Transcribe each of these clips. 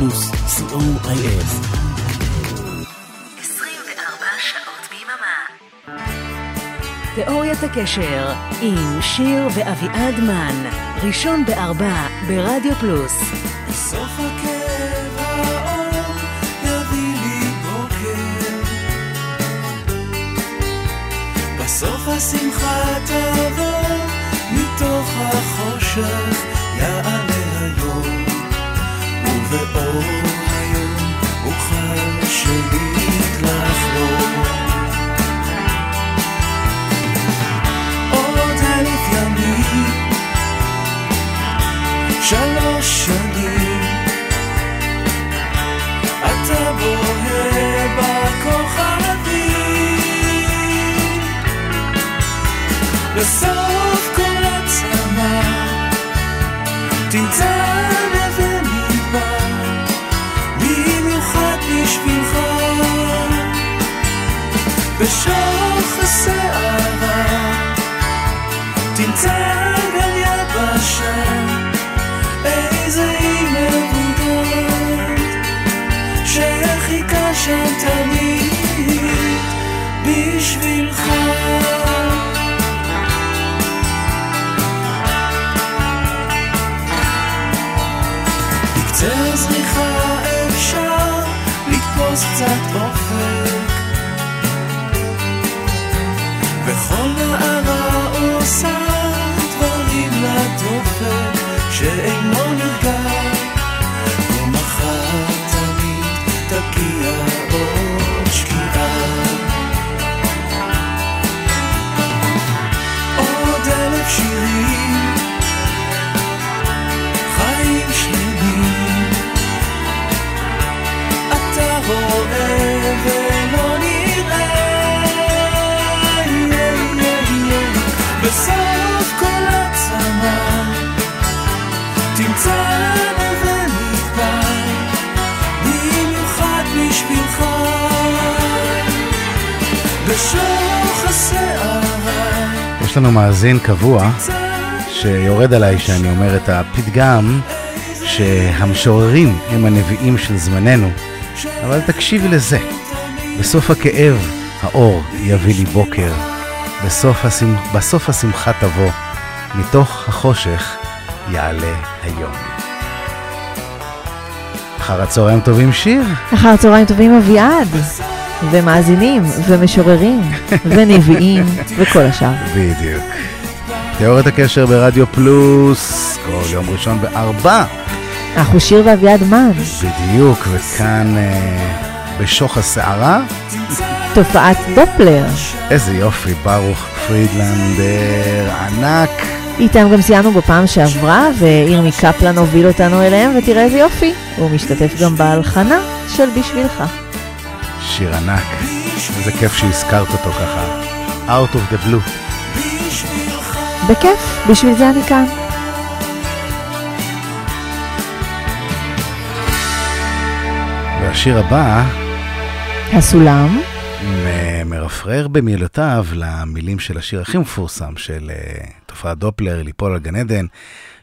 פלוס, co.il. 24 שעות ביממה. תיאוריית הקשר עם שיר ואביעד מן, ראשון בארבע ברדיו פלוס. בסוף הכאב האור יביא לי בוקר בסוף השמחה תבוא מתוך החושך יעלה בסוף לנו מאזין קבוע שיורד עליי שאני אומר את הפתגם שהמשוררים הם הנביאים של זמננו, אבל תקשיבי לזה. בסוף הכאב האור יביא לי בוקר, בסוף, השמח, בסוף השמחה תבוא, מתוך החושך יעלה היום. אחר הצהריים טובים שיר. אחר צהריים טובים אביעד, ומאזינים, ומשוררים, ונביאים, וכל השאר. בדיוק. תיאוריית הקשר ברדיו פלוס, כל יום ראשון בארבע. אנחנו שיר ואביעד מן, בדיוק, וכאן אה, בשוך הסערה, תופעת דופלר. איזה יופי, ברוך פרידלנדר ענק. איתם גם סיימנו בפעם שעברה, וירמי קפלן הוביל אותנו אליהם, ותראה איזה יופי, הוא משתתף גם בהלחנה של בשבילך. שיר ענק, איזה כיף שהזכרת אותו ככה. Out of the blue. בכיף, בשביל זה אני כאן. והשיר הבא הסולם, מרפרר במילותיו למילים של השיר הכי מפורסם של uh, תופעת דופלר, ליפול על גן עדן,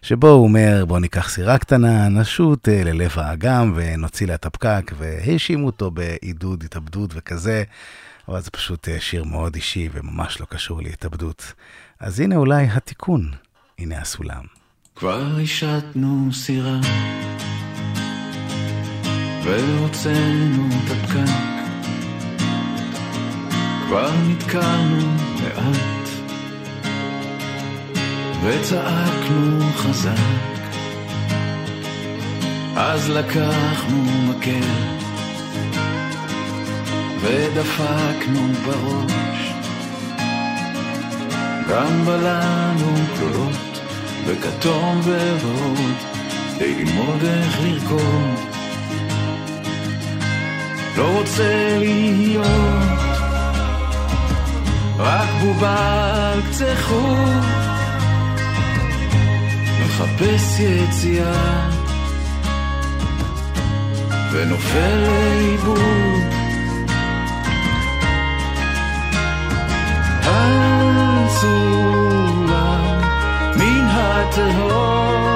שבו הוא אומר, בוא ניקח סירה קטנה, נשוט uh, ללב האגם ונוציא לה את הפקק, והאשימו אותו בעידוד התאבדות וכזה, אבל זה פשוט uh, שיר מאוד אישי וממש לא קשור להתאבדות. אז הנה אולי התיקון, הנה הסולם. כבר השתנו סירה והוצאנו את הפקק כבר נתקענו לאט וצעקנו חזק. אז לקחנו מקל ודפקנו בראש. גם בלענו גדולות בכתום וורוד כדי ללמוד איך לרקוד. לא רוצה להיות רק בובה על קצה חוט מחפש יציאה. ונופל לאיבוד. הסולם מן התהום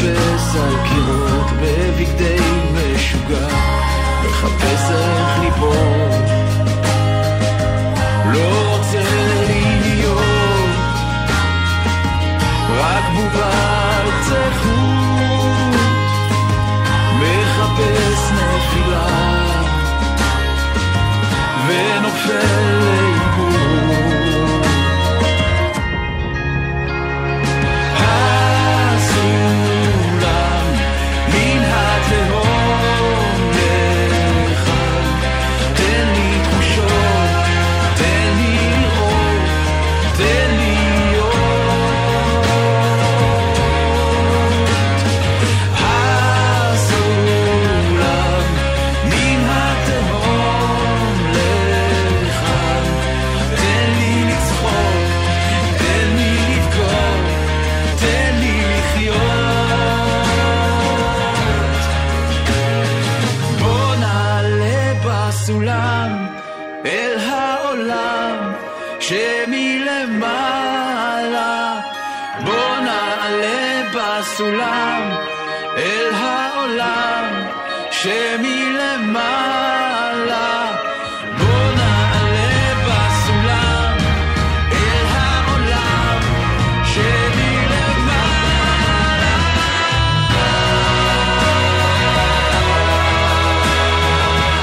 מחפש על קירות בבגדי משוגע מחפש על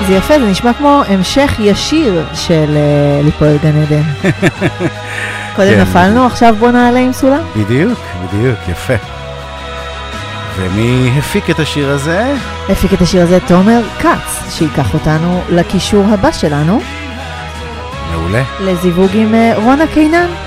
זה יפה, זה נשמע כמו המשך ישיר של אה, ליפול גן עדן. קודם כן. נפלנו, עכשיו בוא נעלה עם סולם. בדיוק, בדיוק, יפה. ומי הפיק את השיר הזה? הפיק את השיר הזה תומר כץ, שייקח אותנו לקישור הבא שלנו. מעולה. לזיווג עם אה, רונה קינן.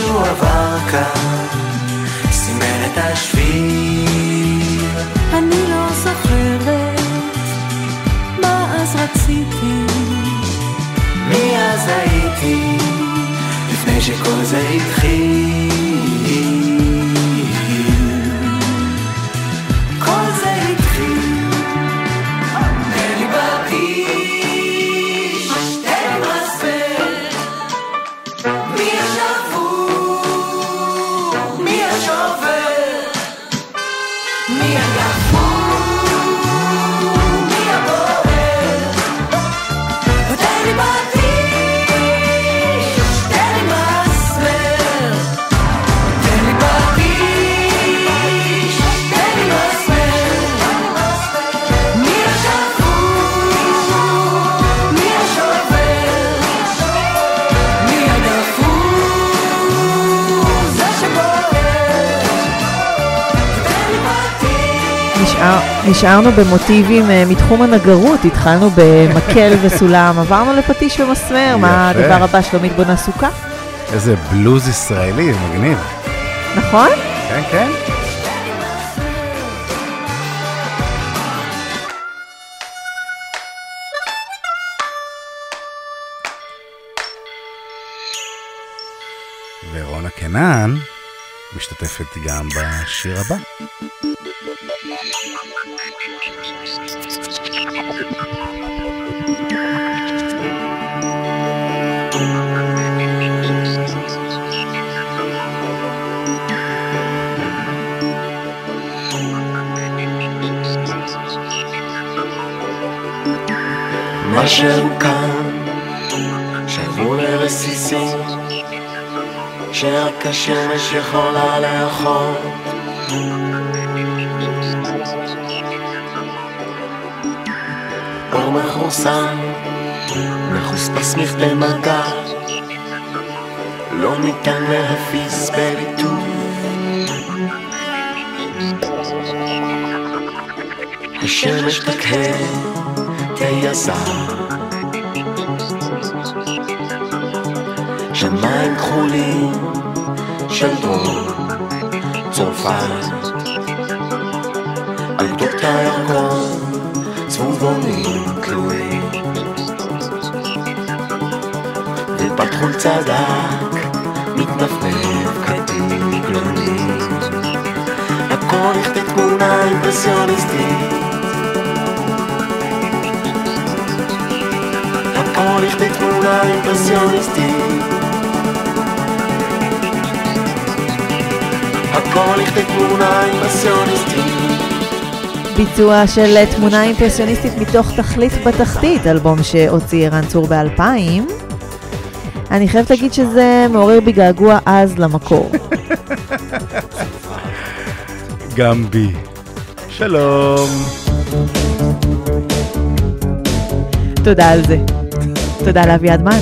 מישהו עבר כאן, סימן את השביל. אני לא זוכרת מה אז רציתי. מי אז הייתי, לפני שכל זה התחיל. נשארנו במוטיבים אה, מתחום הנגרות, התחלנו במקל וסולם, עברנו לפטיש ומסמר, מה. הדבר הבא שלומית בונה סוכה? איזה בלוז ישראלי, מגניב. נכון? כן, כן. משתתפת גם בשיר הבא. משהו כאן שבור לרסיסים שרק השמש יכולה לאכול. אור מכורסם, מחוספס מכדי מגע. לא ניתן להפיס בליטוף השמש תקהה תייסר שמיים כחולים של דרום צרפת. על גדות הירקון צהובונים תלויים. ובתחול צדק מתנפנף קטיף גלוני הכל לכדי תמונה אימפרסיוניסטית הכל לכדי תמונה אימפרסיוניסטית הכל לכדי תמונה אימפרסיוניסטית ביצוע של תמונה אימפרסיוניסטית מתוך תכלית בתחתית, אלבום שהוציא ערן צור ב-2000. אני חייבת להגיד שזה מעורר בי געגוע עז למקור. גם בי. שלום. תודה על זה. תודה לאביעד מן.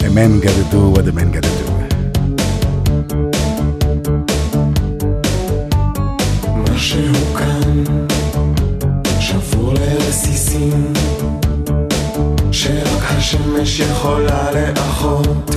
A man gotta do what a man gotta do. השמש יכולה לאחות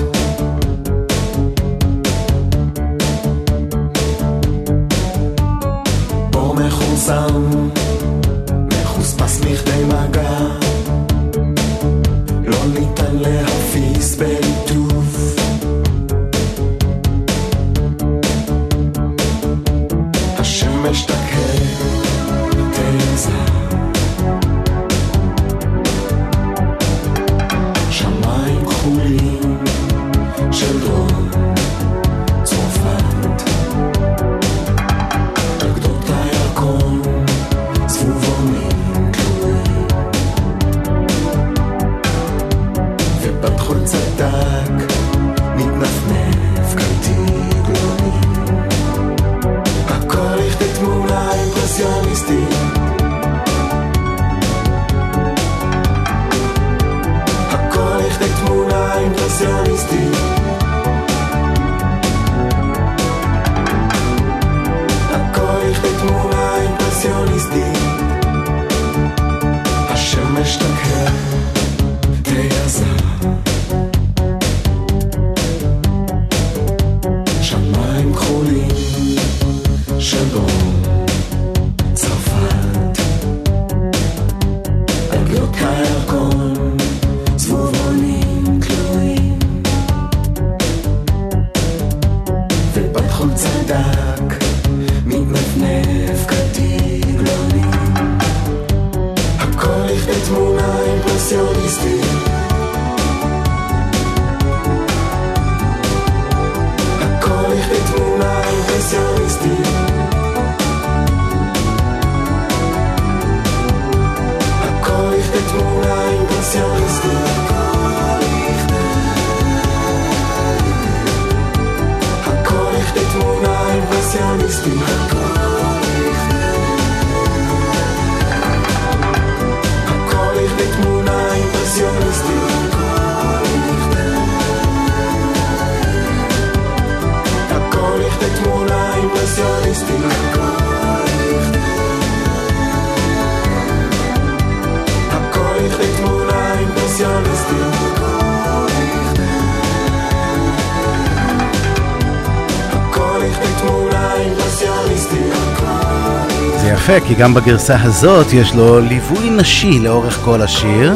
יפה, כי גם בגרסה הזאת יש לו ליווי נשי לאורך כל השיר,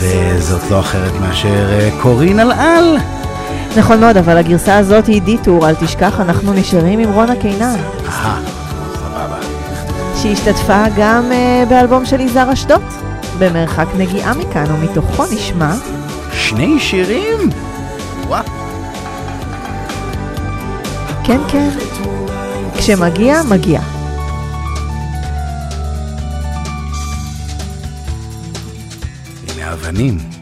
וזאת לא אחרת מאשר אה, קורין אלעל. נכון מאוד, אבל הגרסה הזאת היא דיטור, אל תשכח, אנחנו נשארים עם רונה קינן, אהה, סבבה. שהשתתפה גם uh, באלבום של יזהר אשדוד, במרחק נגיעה מכאן, ומתוכו נשמע שני שירים? וואו. כן כן, כשמגיע, מגיע. הנה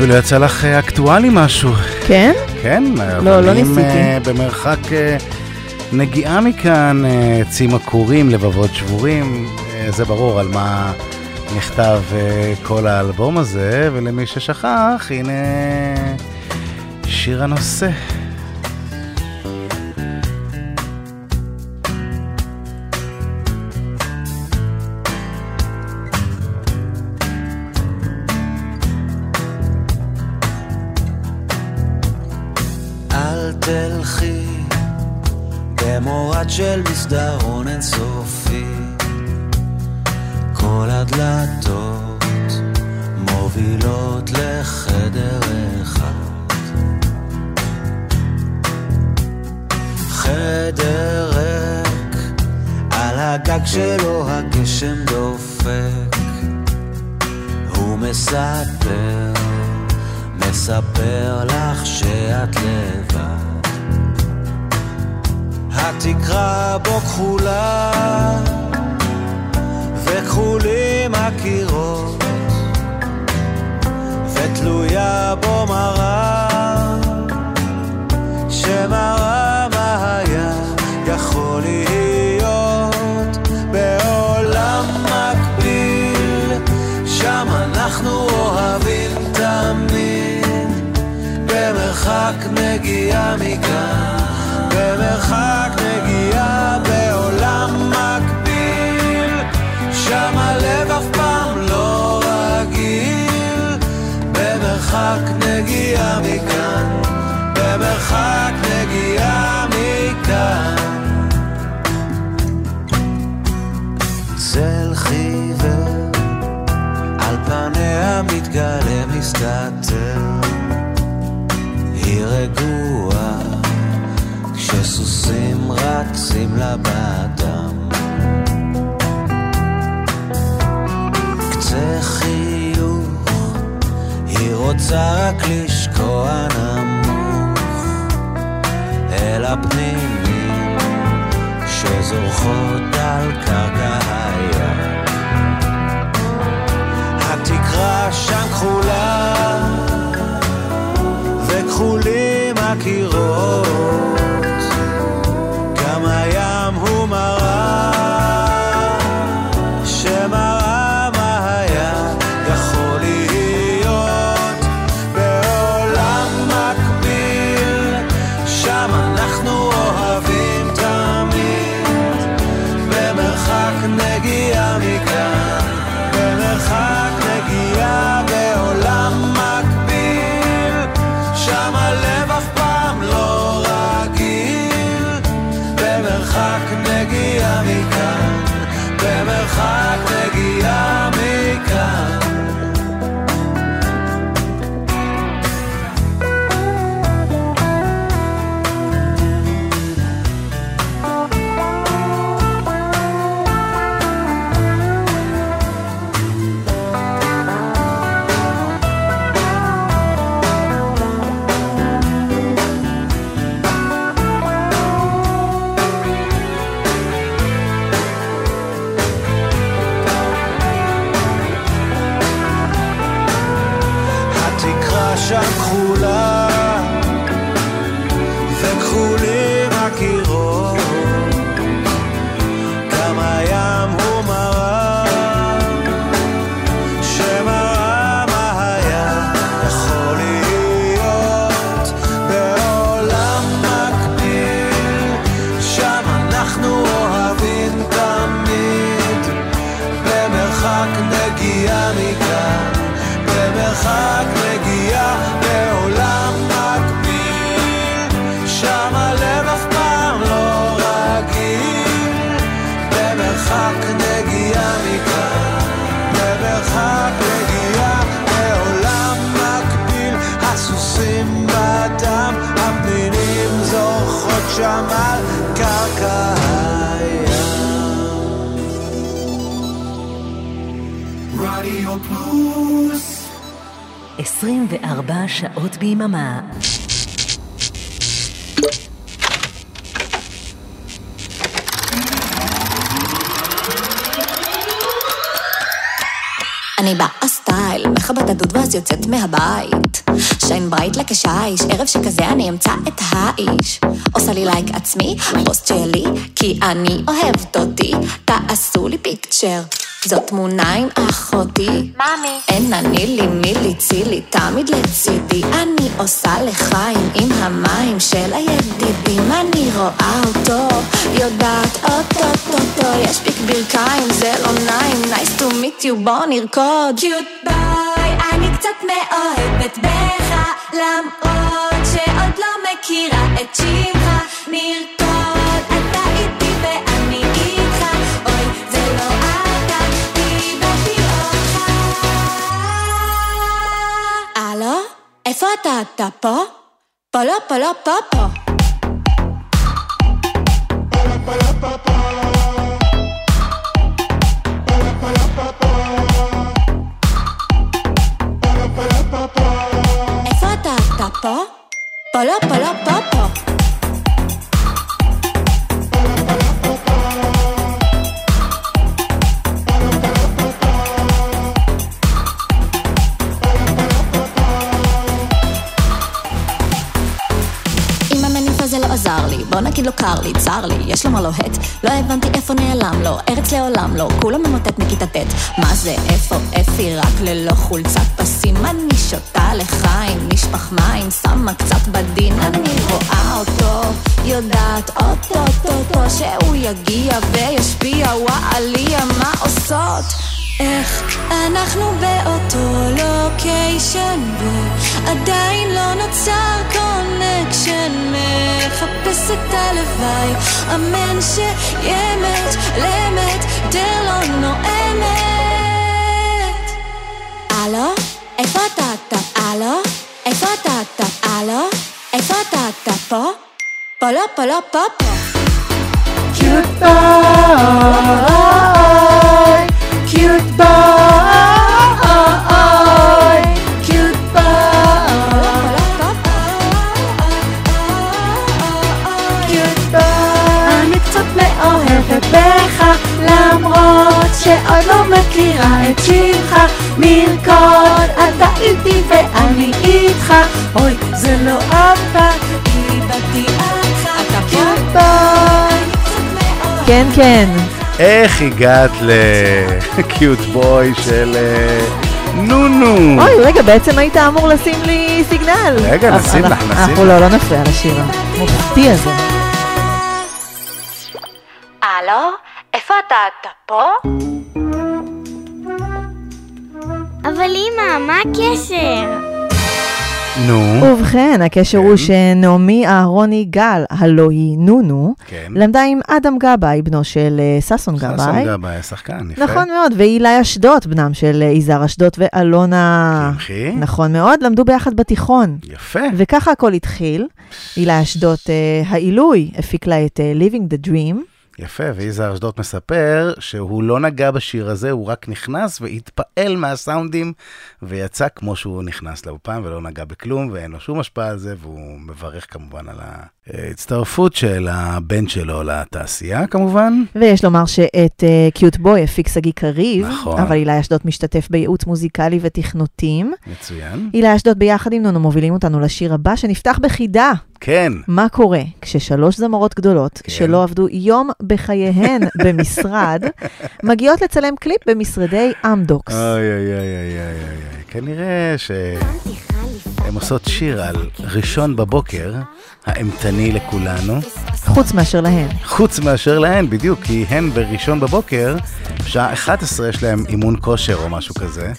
אפילו יצא לך אה, אקטואלי משהו. כן? כן, לא אבנים, ניסיתי. אה, במרחק אה, נגיעה מכאן, אה, עצים עקורים, לבבות שבורים, אה, זה ברור על מה נכתב אה, כל האלבום הזה, ולמי ששכח, הנה שיר הנושא. מסתתר. היא רגועה, כשסוסים רצים לבאדם. קצה חיוך, היא רוצה רק לשקוע נמוך, אל הפנינים שזורחות על קרקע הים. שם כחולה, וכחולים הקירות. מהבית. shine bright לכשיש, ערב שכזה אני אמצא את האיש. עושה לי לייק עצמי, פוסט שלי, כי אני אוהבת אותי. תעשו לי picture, זאת תמונה עם אחותי. מאמי. אין אני לי מי ליצילי, תמיד לצידי. אני עושה לחיים עם המים של הידידים. אני רואה אותו, יודעת אוטוטוטו, יש פיק ברכיים, זה לא נעים, nice to meet you, בוא נרקוד. cute boy, אני קצת מאוהבת בך, למרות שעוד לא מכירה את שמך, נרקוד, איפה אתה? אתה פה? פה לא, פה לא, פה פה. איפה אתה? אתה פה? פה לא, פה לא, פה פה. עם להגיד לו קר לי, צר לי, יש לו מה לוהט. לא הבנתי איפה נעלם לו, ארץ לעולם לא, כולו ממוטט מכיתה ט' מה זה, איפה אפי, רק ללא חולצת פסים אני שותה לחיים, נשפך מים, שמה קצת בדין. אני רואה אותו, יודעת אוטוטוטו שהוא יגיע וישפיע, וואליה, מה עושות? איך אנחנו באותו לוקיישן ועדיין לא נוצר קונקשן מחפש את הלוואי אמן שאמת לאמת דר לא נואמת הלו? איפה אתה אתה? הלו? איפה אתה אתה? הלו? איפה אתה אתה? פה? פה לא פה לא פה פה boy, cute boy, cute boy, cute boy. אני קצת מאוהבת בך, למרות שעוד לא מכירה את שמך. מרקוד, אתה איתי ואני איתך. אוי, זה לא אבא, איבדתי אותך. cute boy. כן, כן. איך הגעת לקיוט בוי של אה, נונו? אוי, רגע, בעצם היית אמור לשים לי סיגנל. רגע, אבל נשים לך, אנחנו- נשים אנחנו לך. לא, לא נפריע לשיר המופתי הזה. הלו? איפה אתה אתה פה? אבל אמא, מה הקשר? נו, ובכן, הקשר הוא שנעמי אהרוני גל, הלא היא נונו, כן. למדה עם אדם גבאי, בנו של אה, ששון ששון גבאי. גבאי, השחקן, יפה. נכון מאוד, ואילי אשדות, בנם של אה, יזהר אשדות ואלונה... קמחי. נכון מאוד, למדו ביחד בתיכון. יפה. וככה הכל התחיל. אילי אשדות, אה, העילוי, הפיק לה את Living the Dream. יפה, ויזהר אשדות מספר שהוא לא נגע בשיר הזה, הוא רק נכנס והתפעל מהסאונדים, ויצא כמו שהוא נכנס לאופן ולא נגע בכלום, ואין לו שום השפעה על זה, והוא מברך כמובן על ההצטרפות של הבן שלו לתעשייה כמובן. ויש לומר שאת קיוט בוי הפיק שגיא קריב, נכון. אבל אילי אשדות משתתף בייעוץ מוזיקלי ותכנותים. מצוין. אילי אשדות ביחד עם נונו מובילים אותנו לשיר הבא שנפתח בחידה. כן, מה קורה כששלוש זמרות גדולות, כן. שלא עבדו יום בחייהן במשרד, מגיעות לצלם קליפ במשרדי אמדוקס? אוי אוי אוי אוי אוי אוי אוי, כנראה שהן עושות שיר על ראשון בבוקר, האימתני לכולנו, חוץ מאשר להן. חוץ מאשר להן, בדיוק, כי הן בראשון בבוקר, בשעה 11 יש להם אימון כושר או משהו כזה.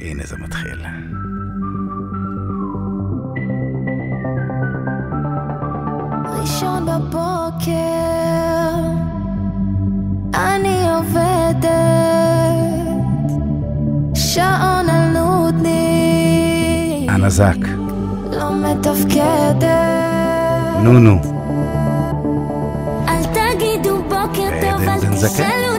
הנה זה מתחיל. ראשון בבוקר, אני עובדת, שעון על נודניק, הנזק, לא מתפקדת. נונו, אל תגידו בוקר אה, טוב, אל? תשאלו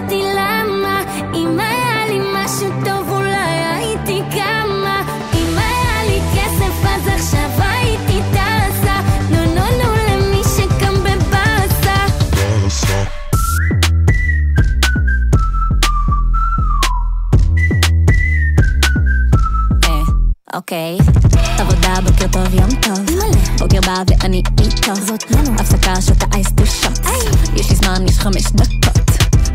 אוקיי. עבודה, בוקר טוב, יום טוב. בוקר בא ואני איתו. זאת לנו. הפסקה, שותה ice two shot. יש לי זמן, יש חמש דקות.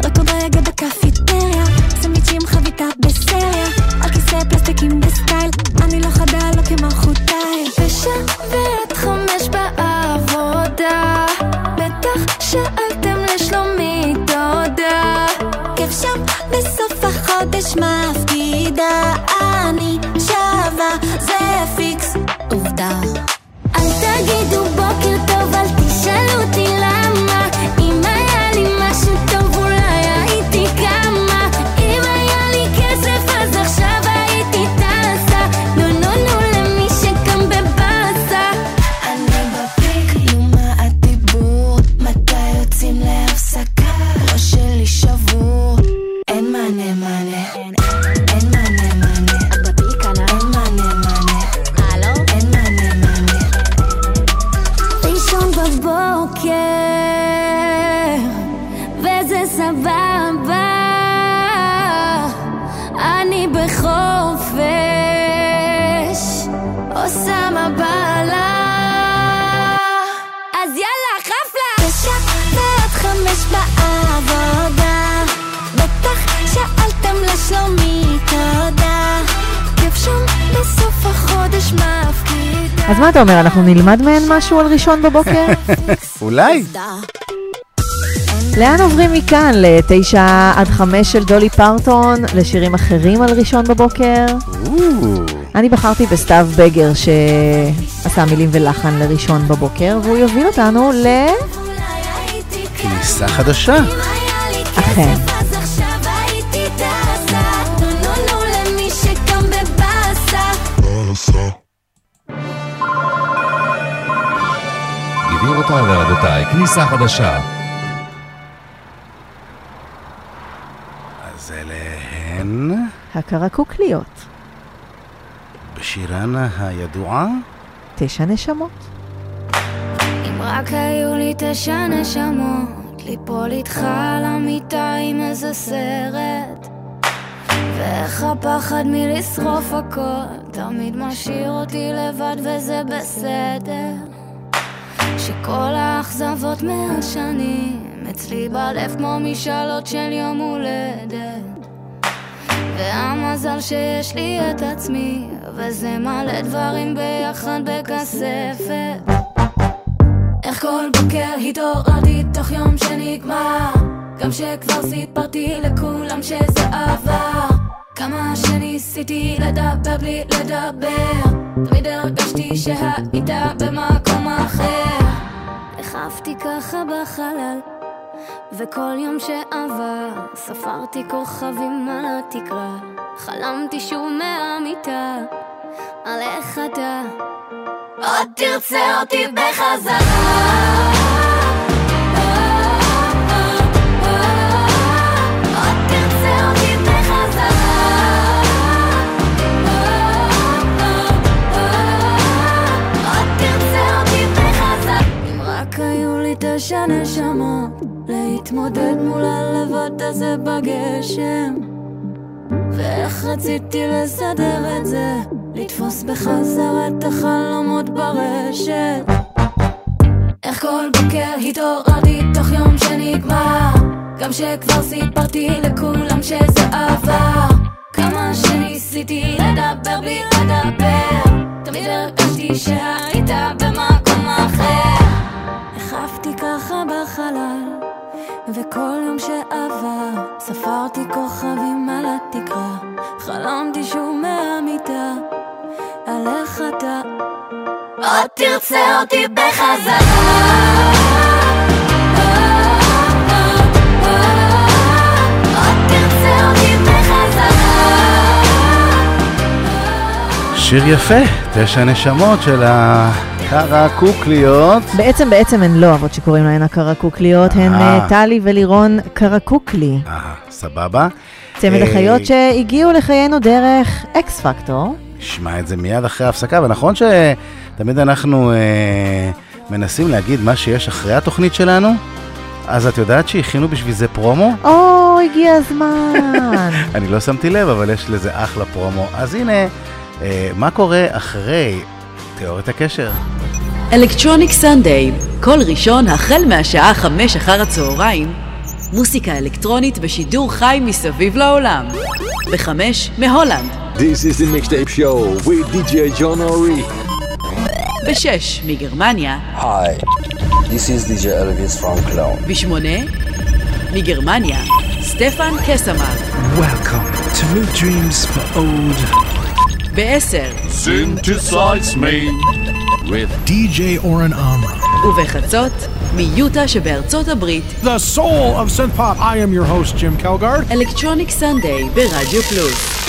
רקוד רגע בקפיטריה. סנדוויצ'ים חביתה בסריה. על כיסא פלסטיקים ב style. אני לא חדה, לא כמלכותיי. ושבת חמש בעבודה, בטח שאלתם לשלומי תודה. כיף שם בסוף החודש מפקידה. אני זה פיקס. עובדה. אומר, אנחנו נלמד מהן משהו על ראשון בבוקר? אולי. לאן עוברים מכאן? לתשע עד חמש של דולי פרטון, לשירים אחרים על ראשון בבוקר? אני בחרתי בסתיו בגר שעשה מילים ולחן לראשון בבוקר, והוא יוביל אותנו ל... כניסה חדשה. אכן. גבירותיי ורבותיי, כניסה חדשה. אז אלה הן הקרקוקליות, בשירן הידועה. תשע נשמות. אם רק היו לי תשע נשמות, ליפול איתך על המיטה עם איזה סרט. ואיך הפחד מלשרוף הכל, תמיד משאיר אותי לבד וזה בסדר. שכל האכזבות מהשנים, אצלי בלב כמו משאלות של יום הולדת. והמזל שיש לי את עצמי, וזה מלא דברים ביחד בכספת. איך כל בוקר התעוררתי תוך יום שנגמר גם שכבר סיפרתי לכולם שזה עבר כמה שניסיתי לדבר בלי לדבר תמיד הרגשתי שהיית במקום אחר איך עפתי ככה בחלל וכל יום שעבר ספרתי כוכבים על התקרה. חלמתי שוב מהמיטה על איך אתה עוד תרצה אותי בחזרה תשע נשמות להתמודד מול הלבד הזה בגשם. ואיך רציתי לסדר את זה לתפוס בחזרה את החלומות ברשת. איך כל בוקר התעוררתי תוך יום שנגמר גם שכבר סיפרתי לכולם שזה עבר. כמה שניסיתי לדבר בלי לדבר תמיד הרגשתי שהיית במקום בחלל וכל יום שעבר ספרתי כוכבים על התקרה. חלמתי שוב מהמיטה על איך אתה עוד תרצה אותי בחזרה. שיר יפה, תשע נשמות של הקרקוקליות. בעצם בעצם הן לא אבות שקוראים להן הקרקוקליות, הן אה. אה, טלי ולירון קרקוקלי. אה, סבבה. צמד אה, אחיות שהגיעו לחיינו דרך אקס פקטור. נשמע את זה מיד אחרי ההפסקה, ונכון שתמיד אנחנו אה, מנסים להגיד מה שיש אחרי התוכנית שלנו? אז את יודעת שהכינו בשביל זה פרומו? או, הגיע הזמן. אני לא שמתי לב, אבל יש לזה אחלה פרומו. אז הנה, אה, מה קורה אחרי תיאוריית הקשר? אלקטרוניק סנדיי, כל ראשון החל מהשעה חמש אחר הצהריים, מוסיקה אלקטרונית בשידור חי מסביב לעולם. בחמש מהולנד, This is the mixtape show with DJ John Ori. בשש מגרמניה, Hi, this is DJ Elvis from Cologne. בשמונה מגרמניה, סטפן קסמר, Welcome to New Dreams for Old. בעשר Synthesize me with DJ Oren Amra. ובחצות מיוטה שבארצות הברית, The soul of synth pop. I am your host, Jim Kelgard. אלקטרוניק סנדיי ברדיו פלוס.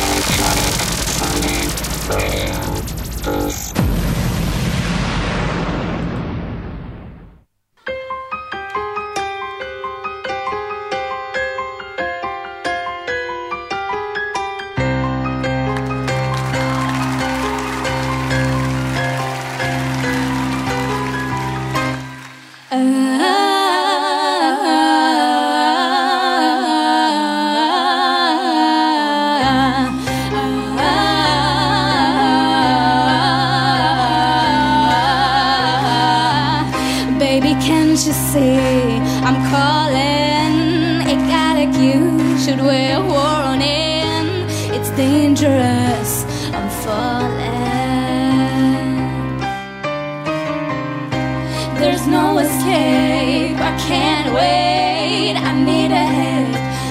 Can't you see I'm calling? It got Ecstatic, you should wear warning. it's dangerous. I'm falling. There's no escape. I can't wait. I need a hit.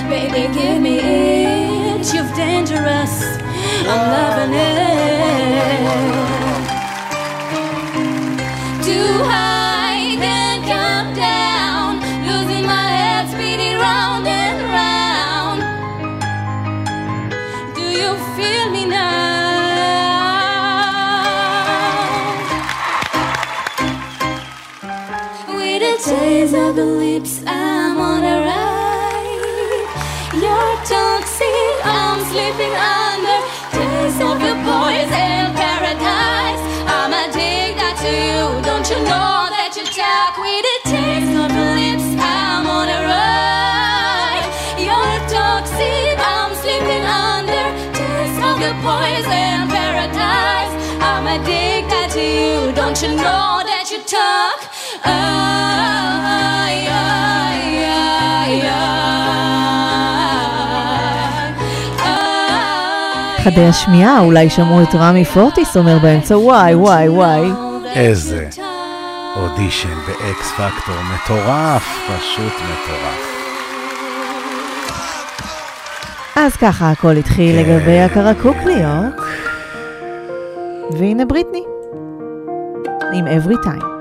Baby, give me it. You're dangerous. I'm loving it. Poison paradise. I'm addicted to you. Don't you know that you talk? Ay, ay, ay, ay. חדי השמיעה, אולי שמעו את רמי פורטיס אומר באמצע וואי וואי וואי. איזה אודישן באקס פקטור מטורף, פשוט מטורף. אז ככה הכל התחיל כן. לגבי הקרקוקליות. והנה בריטני, עם Every Time.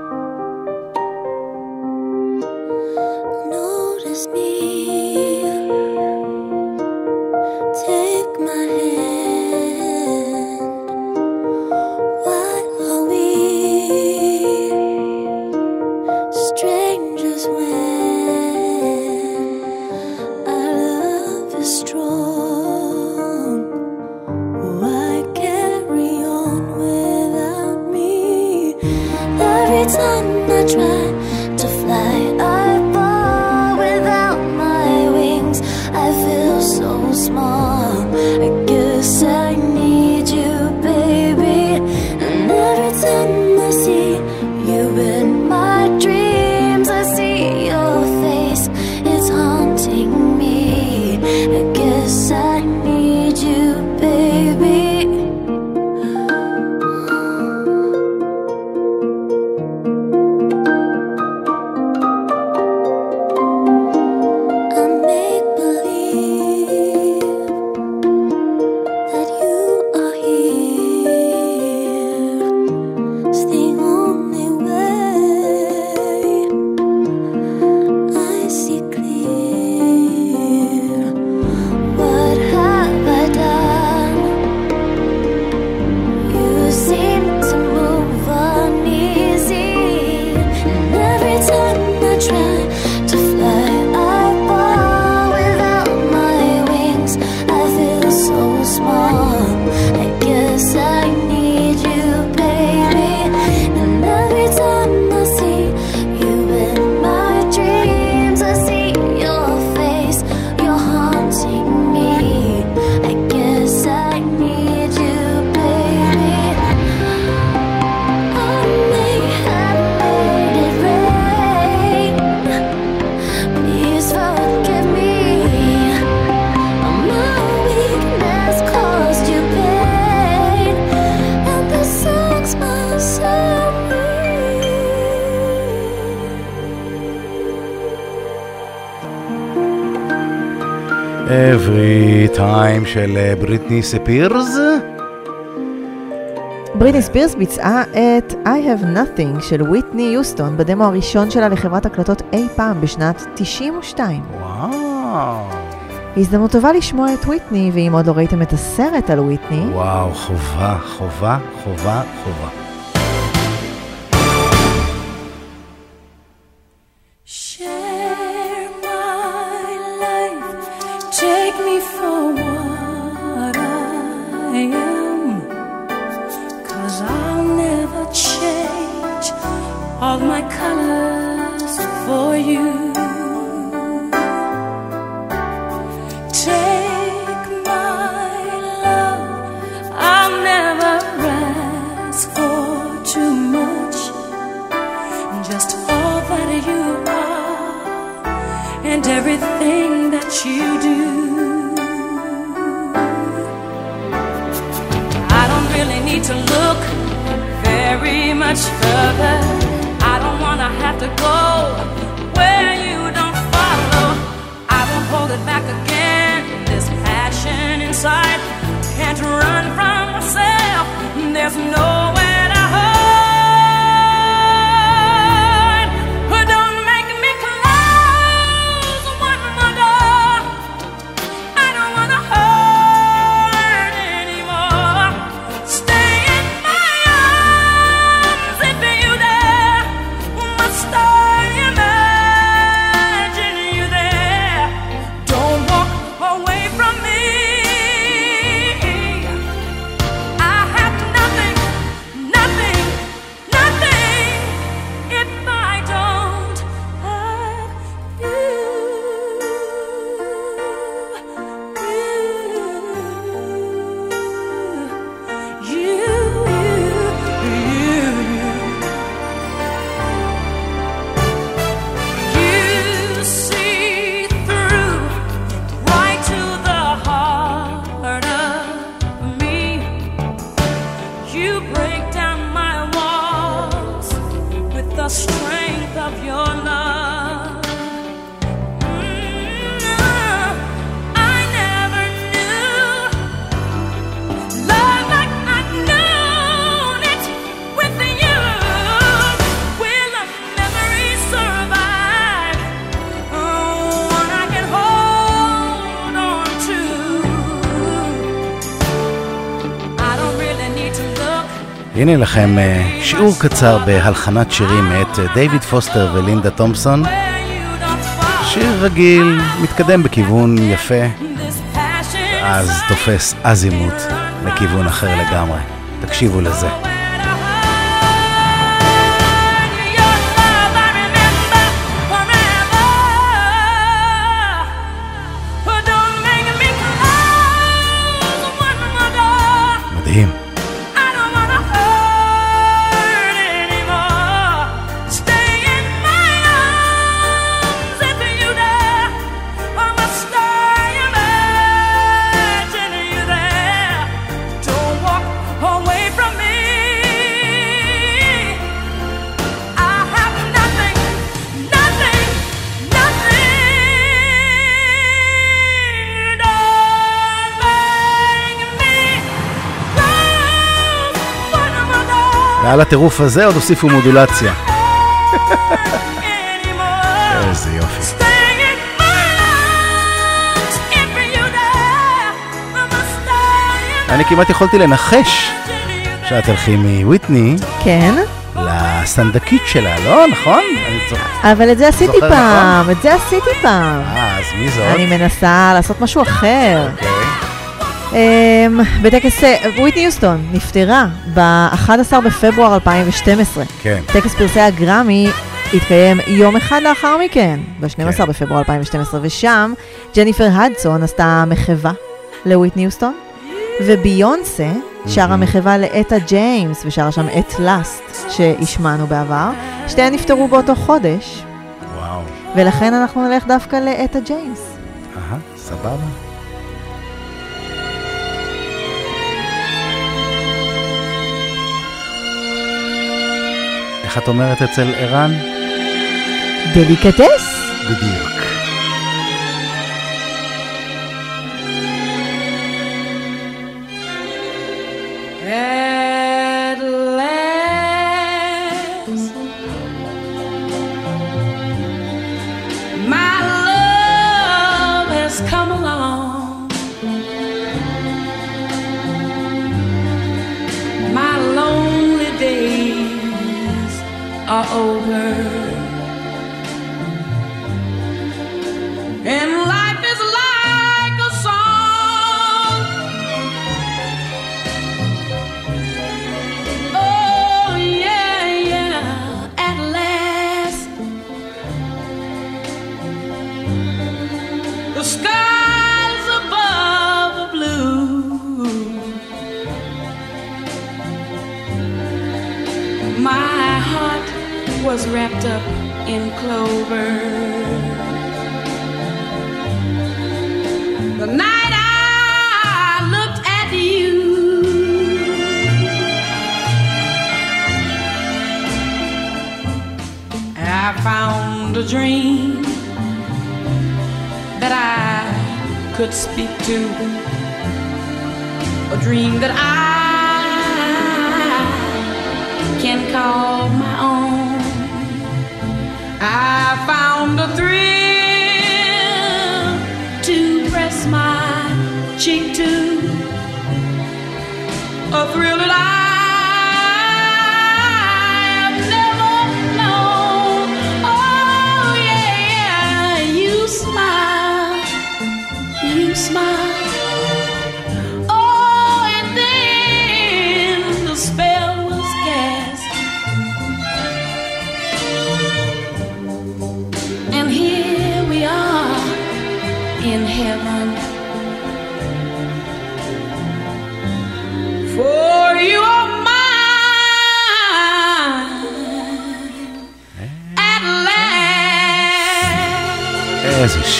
של אה, בריטני ספירס. בריטני ספירס ביצעה את I Have Nothing של ויטני יוסטון בדמו הראשון שלה לחברת הקלטות אי פעם בשנת 92. וואו. הזדמנות טובה לשמוע את ויטני, ואם עוד לא ראיתם את הסרט על ויטני, וואו, חובה, חובה, חובה, חובה. הנה לכם אה, שיעור קצר בהלחנת שירים מאת אה, דיוויד פוסטר ולינדה תומפסון. שיר רגיל, מתקדם בכיוון יפה, אז תופס אזימוט לכיוון אחר לגמרי. תקשיבו לזה. מדהים. ועל הטירוף הזה עוד הוסיפו מודולציה. איזה יופי. אני כמעט יכולתי לנחש שאת תלכי מוויטני כן, לסנדקית שלה, לא? נכון? אבל את זה עשיתי זוכר פעם, את זה עשיתי פעם. אה, אז מי זאת? אני מנסה לעשות משהו אחר. אוקיי. אמ, בטקס, אה, וויטני יוסטון נפטרה ב-11 בפברואר 2012. כן. טקס פרסי הגרמי התקיים יום אחד לאחר מכן, ב-12 כן. בפברואר 2012, ושם ג'ניפר הדסון עשתה מחווה לוויטני יוסטון, וביונסה שרה מחווה לאטה ג'יימס, ושרה שם את At Last, שהשמענו בעבר. שתיהן נפטרו באותו חודש, וואו. ולכן אנחנו נלך דווקא לאטה ג'יימס. אהה, סבבה. איך את אומרת אצל ערן? דליקטס? בדיוק. Over,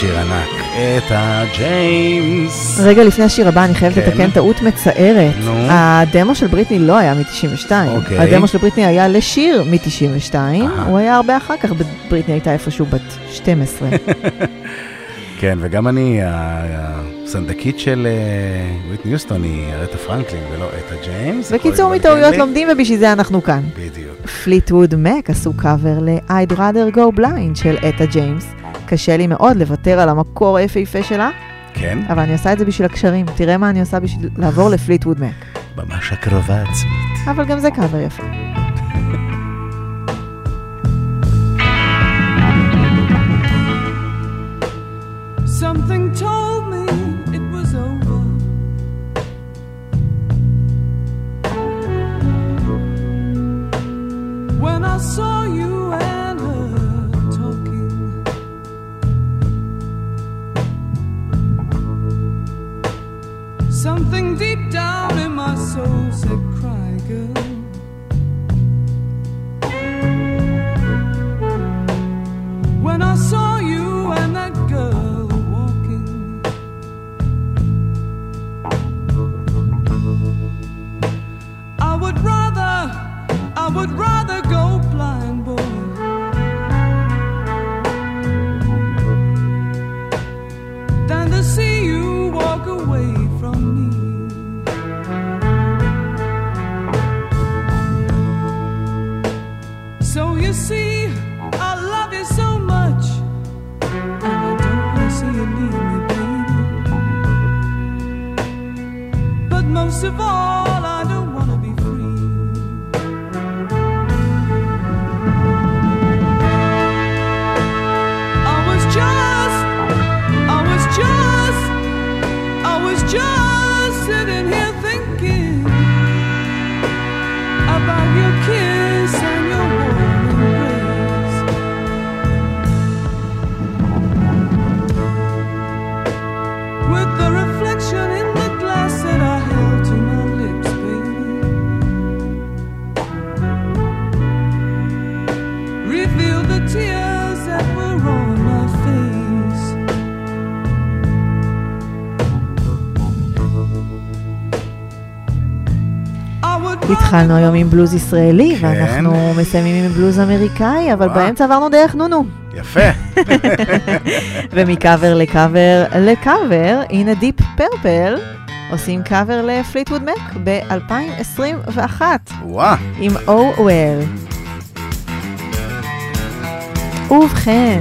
שיר ענק. אטה ג'יימס. רגע לפני השיר הבא אני חייבת כן. לתקן טעות מצערת. נו. הדמו של בריטני לא היה מ-92. אוקיי. הדמו של בריטני היה לשיר מ-92, הוא היה הרבה אחר כך, בריטני הייתה איפשהו בת 12. כן, וגם אני, הסנדקית של אה, וויטני יוסטון היא ארית'ה פרנקלין ולא אטה ג'יימס. בקיצור, מטעויות. לומדים ובשביל זה אנחנו כאן. בדיוק. פליטווד מק עשו קאבר ל-I'd rather go blind של אטה ג'יימס. קשה לי מאוד לוותר על המקור היפהפה שלה, כן, אבל אני עושה את זה בשביל הקשרים. תראה מה אני עושה בשביל לעבור לפליטווד מק. ממש הקרבה עצמית. אבל גם זה קאבר יפה. Something told me it was over. When I saw you something deep down in my soul said, Cry, girl. When I saw you and that girl walking, I would rather, I would rather go see, I love you so much, and I don't want to see you leave me, baby. But most of all, התחלנו היום עם בלוז ישראלי, כן. ואנחנו מסיימים עם בלוז אמריקאי, אבל וואו. באמצע עברנו דרך נונו. יפה. ומקאבר לקאבר לקאבר, הנה דיפ פרפל עושים קאבר לפליטווד מק ב-2021 וואה. עם Oh Well. ובכן,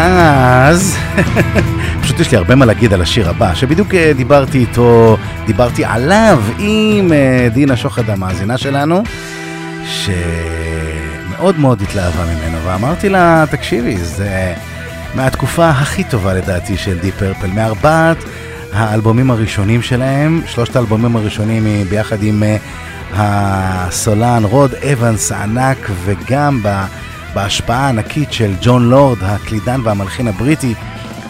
אז פשוט יש לי הרבה מה להגיד על השיר הבא, שבדיוק אה, דיברתי איתו, דיברתי עליו עם אה, דינה שוחד המאזינה שלנו, שמאוד מאוד התלהבה ממנו, ואמרתי לה, תקשיבי, זה מהתקופה הכי טובה לדעתי של די פרפל, מארבעת האלבומים הראשונים שלהם, שלושת האלבומים הראשונים ביחד עם אה, הסולן רוד אבנס הענק, וגם ב... בהשפעה הענקית של ג'ון לורד, הקלידן והמלחין הבריטי,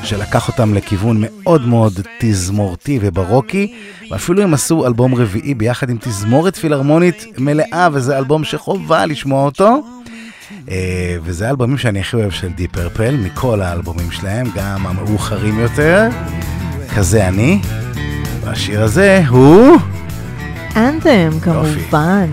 שלקח אותם לכיוון מאוד מאוד תזמורתי וברוקי, ואפילו הם עשו אלבום רביעי ביחד עם תזמורת פילהרמונית מלאה, וזה אלבום שחובה לשמוע אותו. אה, וזה האלבומים שאני הכי אוהב של די פרפל, מכל האלבומים שלהם, גם המאוחרים יותר, כזה אני. והשיר הזה הוא... אנתם, כמובן.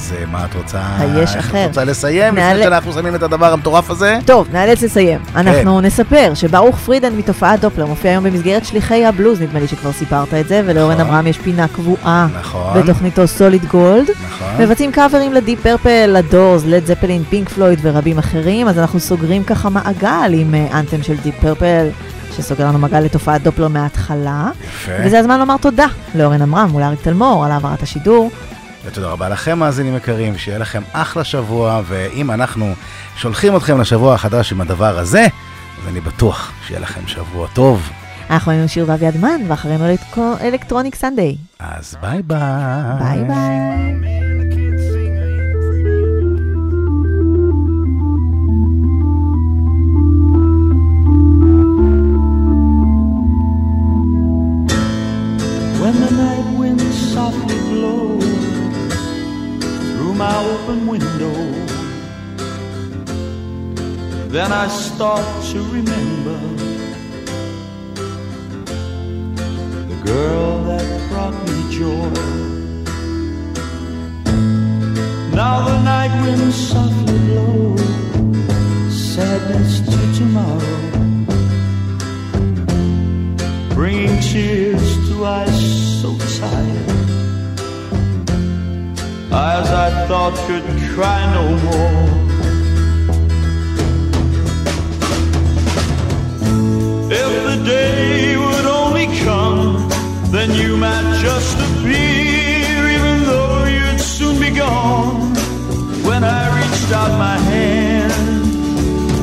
אז אה, מה את רוצה? היש איך אחר. את רוצה לסיים נעלה- לפני שאנחנו שמים את הדבר המטורף הזה? טוב, נאלץ לסיים. כן. אנחנו נספר שברוך פרידן מתופעת דופלר מופיע היום במסגרת שליחי הבלוז, נדמה לי שכבר סיפרת את זה, ולאורן נכון. עמרם יש פינה קבועה נכון. בתוכניתו Solid Gold. נכון. מבצעים קאברים לדיפ פרפל, לדורס, לד זפלין, פינק פלויד ורבים אחרים, אז אנחנו סוגרים ככה מעגל עם אה, anthem של דיפ פרפל, שסוגר לנו מעגל לתופעת דופלר מההתחלה. יפה. וזה הזמן לומר תודה לאורן עמרם ולאריק תלמור על העברת השידור. ותודה רבה לכם, מאזינים יקרים, שיהיה לכם אחלה שבוע, ואם אנחנו שולחים אתכם לשבוע החדש עם הדבר הזה, אז אני בטוח שיהיה לכם שבוע טוב. אנחנו היינו שיר ואביעד מן, ואחרינו electro- Electronic Sunday. אז ביי ביי. ביי ביי. Then I start to remember the girl that brought me joy. Now the night winds softly blow sadness to tomorrow bringing tears to eyes so tired. Eyes I thought could cry no more. The day would only come, then you might just appear, even though you'd soon be gone. When I reached out my hand,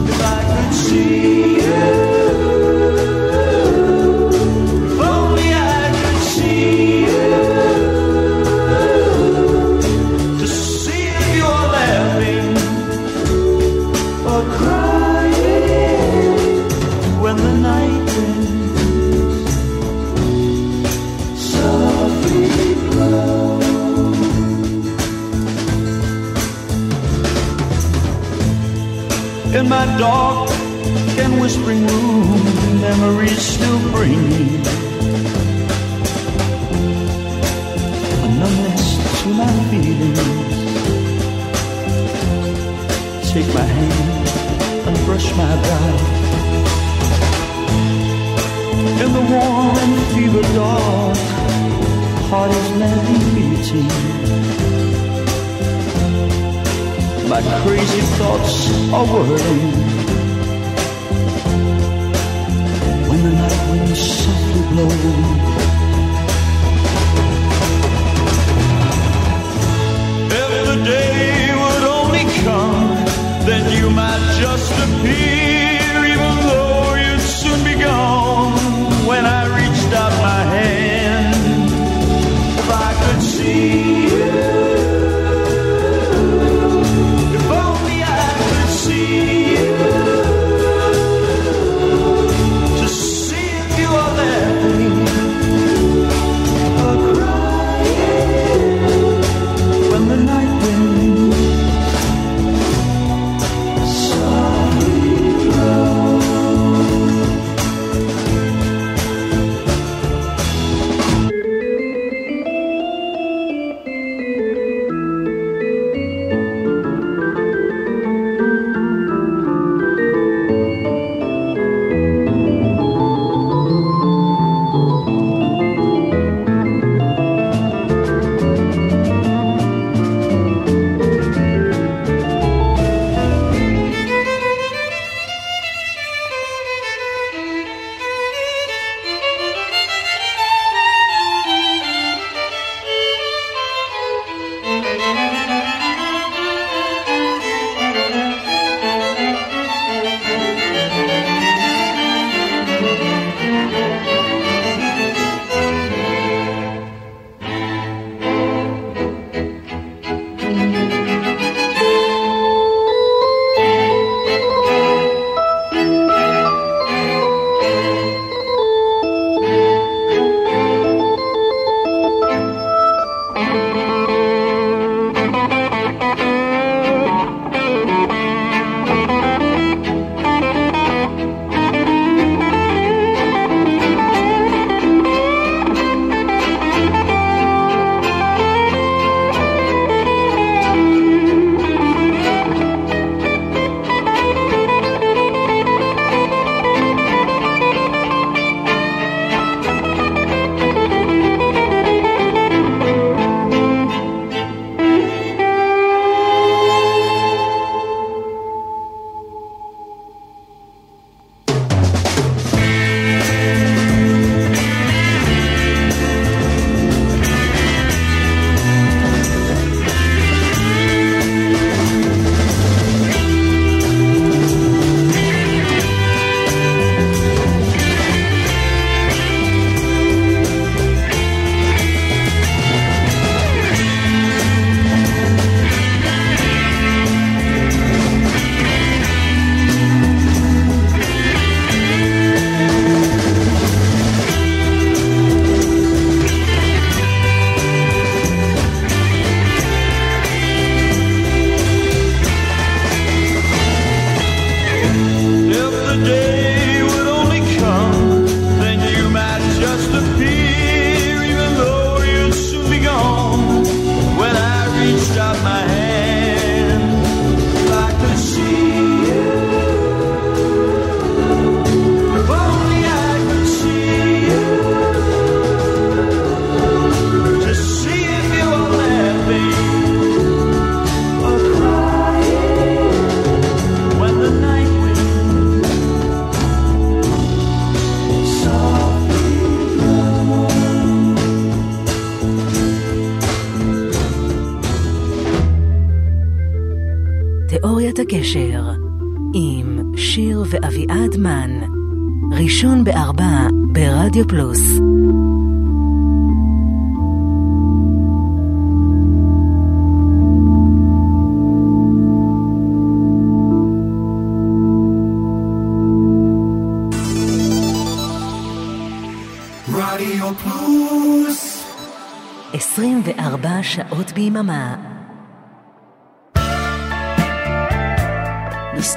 if I could see you. Dark and whispering room, memories still bring me a numbness to my feelings. Take my hand and brush my brow. In the warm and fever dark, heart is madly beating. My crazy thoughts are whirling. When the night winds softly blow. If the day would only come, then you might just appear, even though you'd soon be gone. When I reached out my hand, if I could see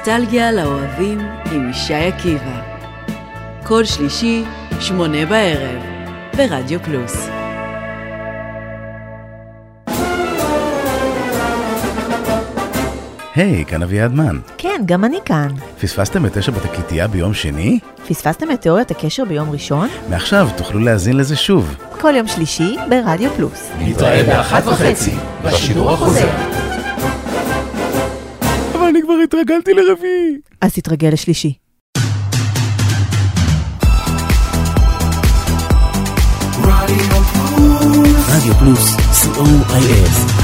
נוסטלגיה לאוהבים עם ישי עקיבא. כל שלישי, שמונה בערב, ברדיו פלוס. היי, כאן אביעד מן. כן, גם אני כאן. פספסתם את תשע בתקליטייה ביום שני? פספסתם את תיאוריית הקשר ביום ראשון? מעכשיו תוכלו להאזין לזה שוב. כל יום שלישי ברדיו פלוס. נתראה באחת וחצי, בשידור החוזר. כבר התרגלתי לרביעי. אז תתרגל לשלישי. רדיו פלוס רדיו פלוס, co.il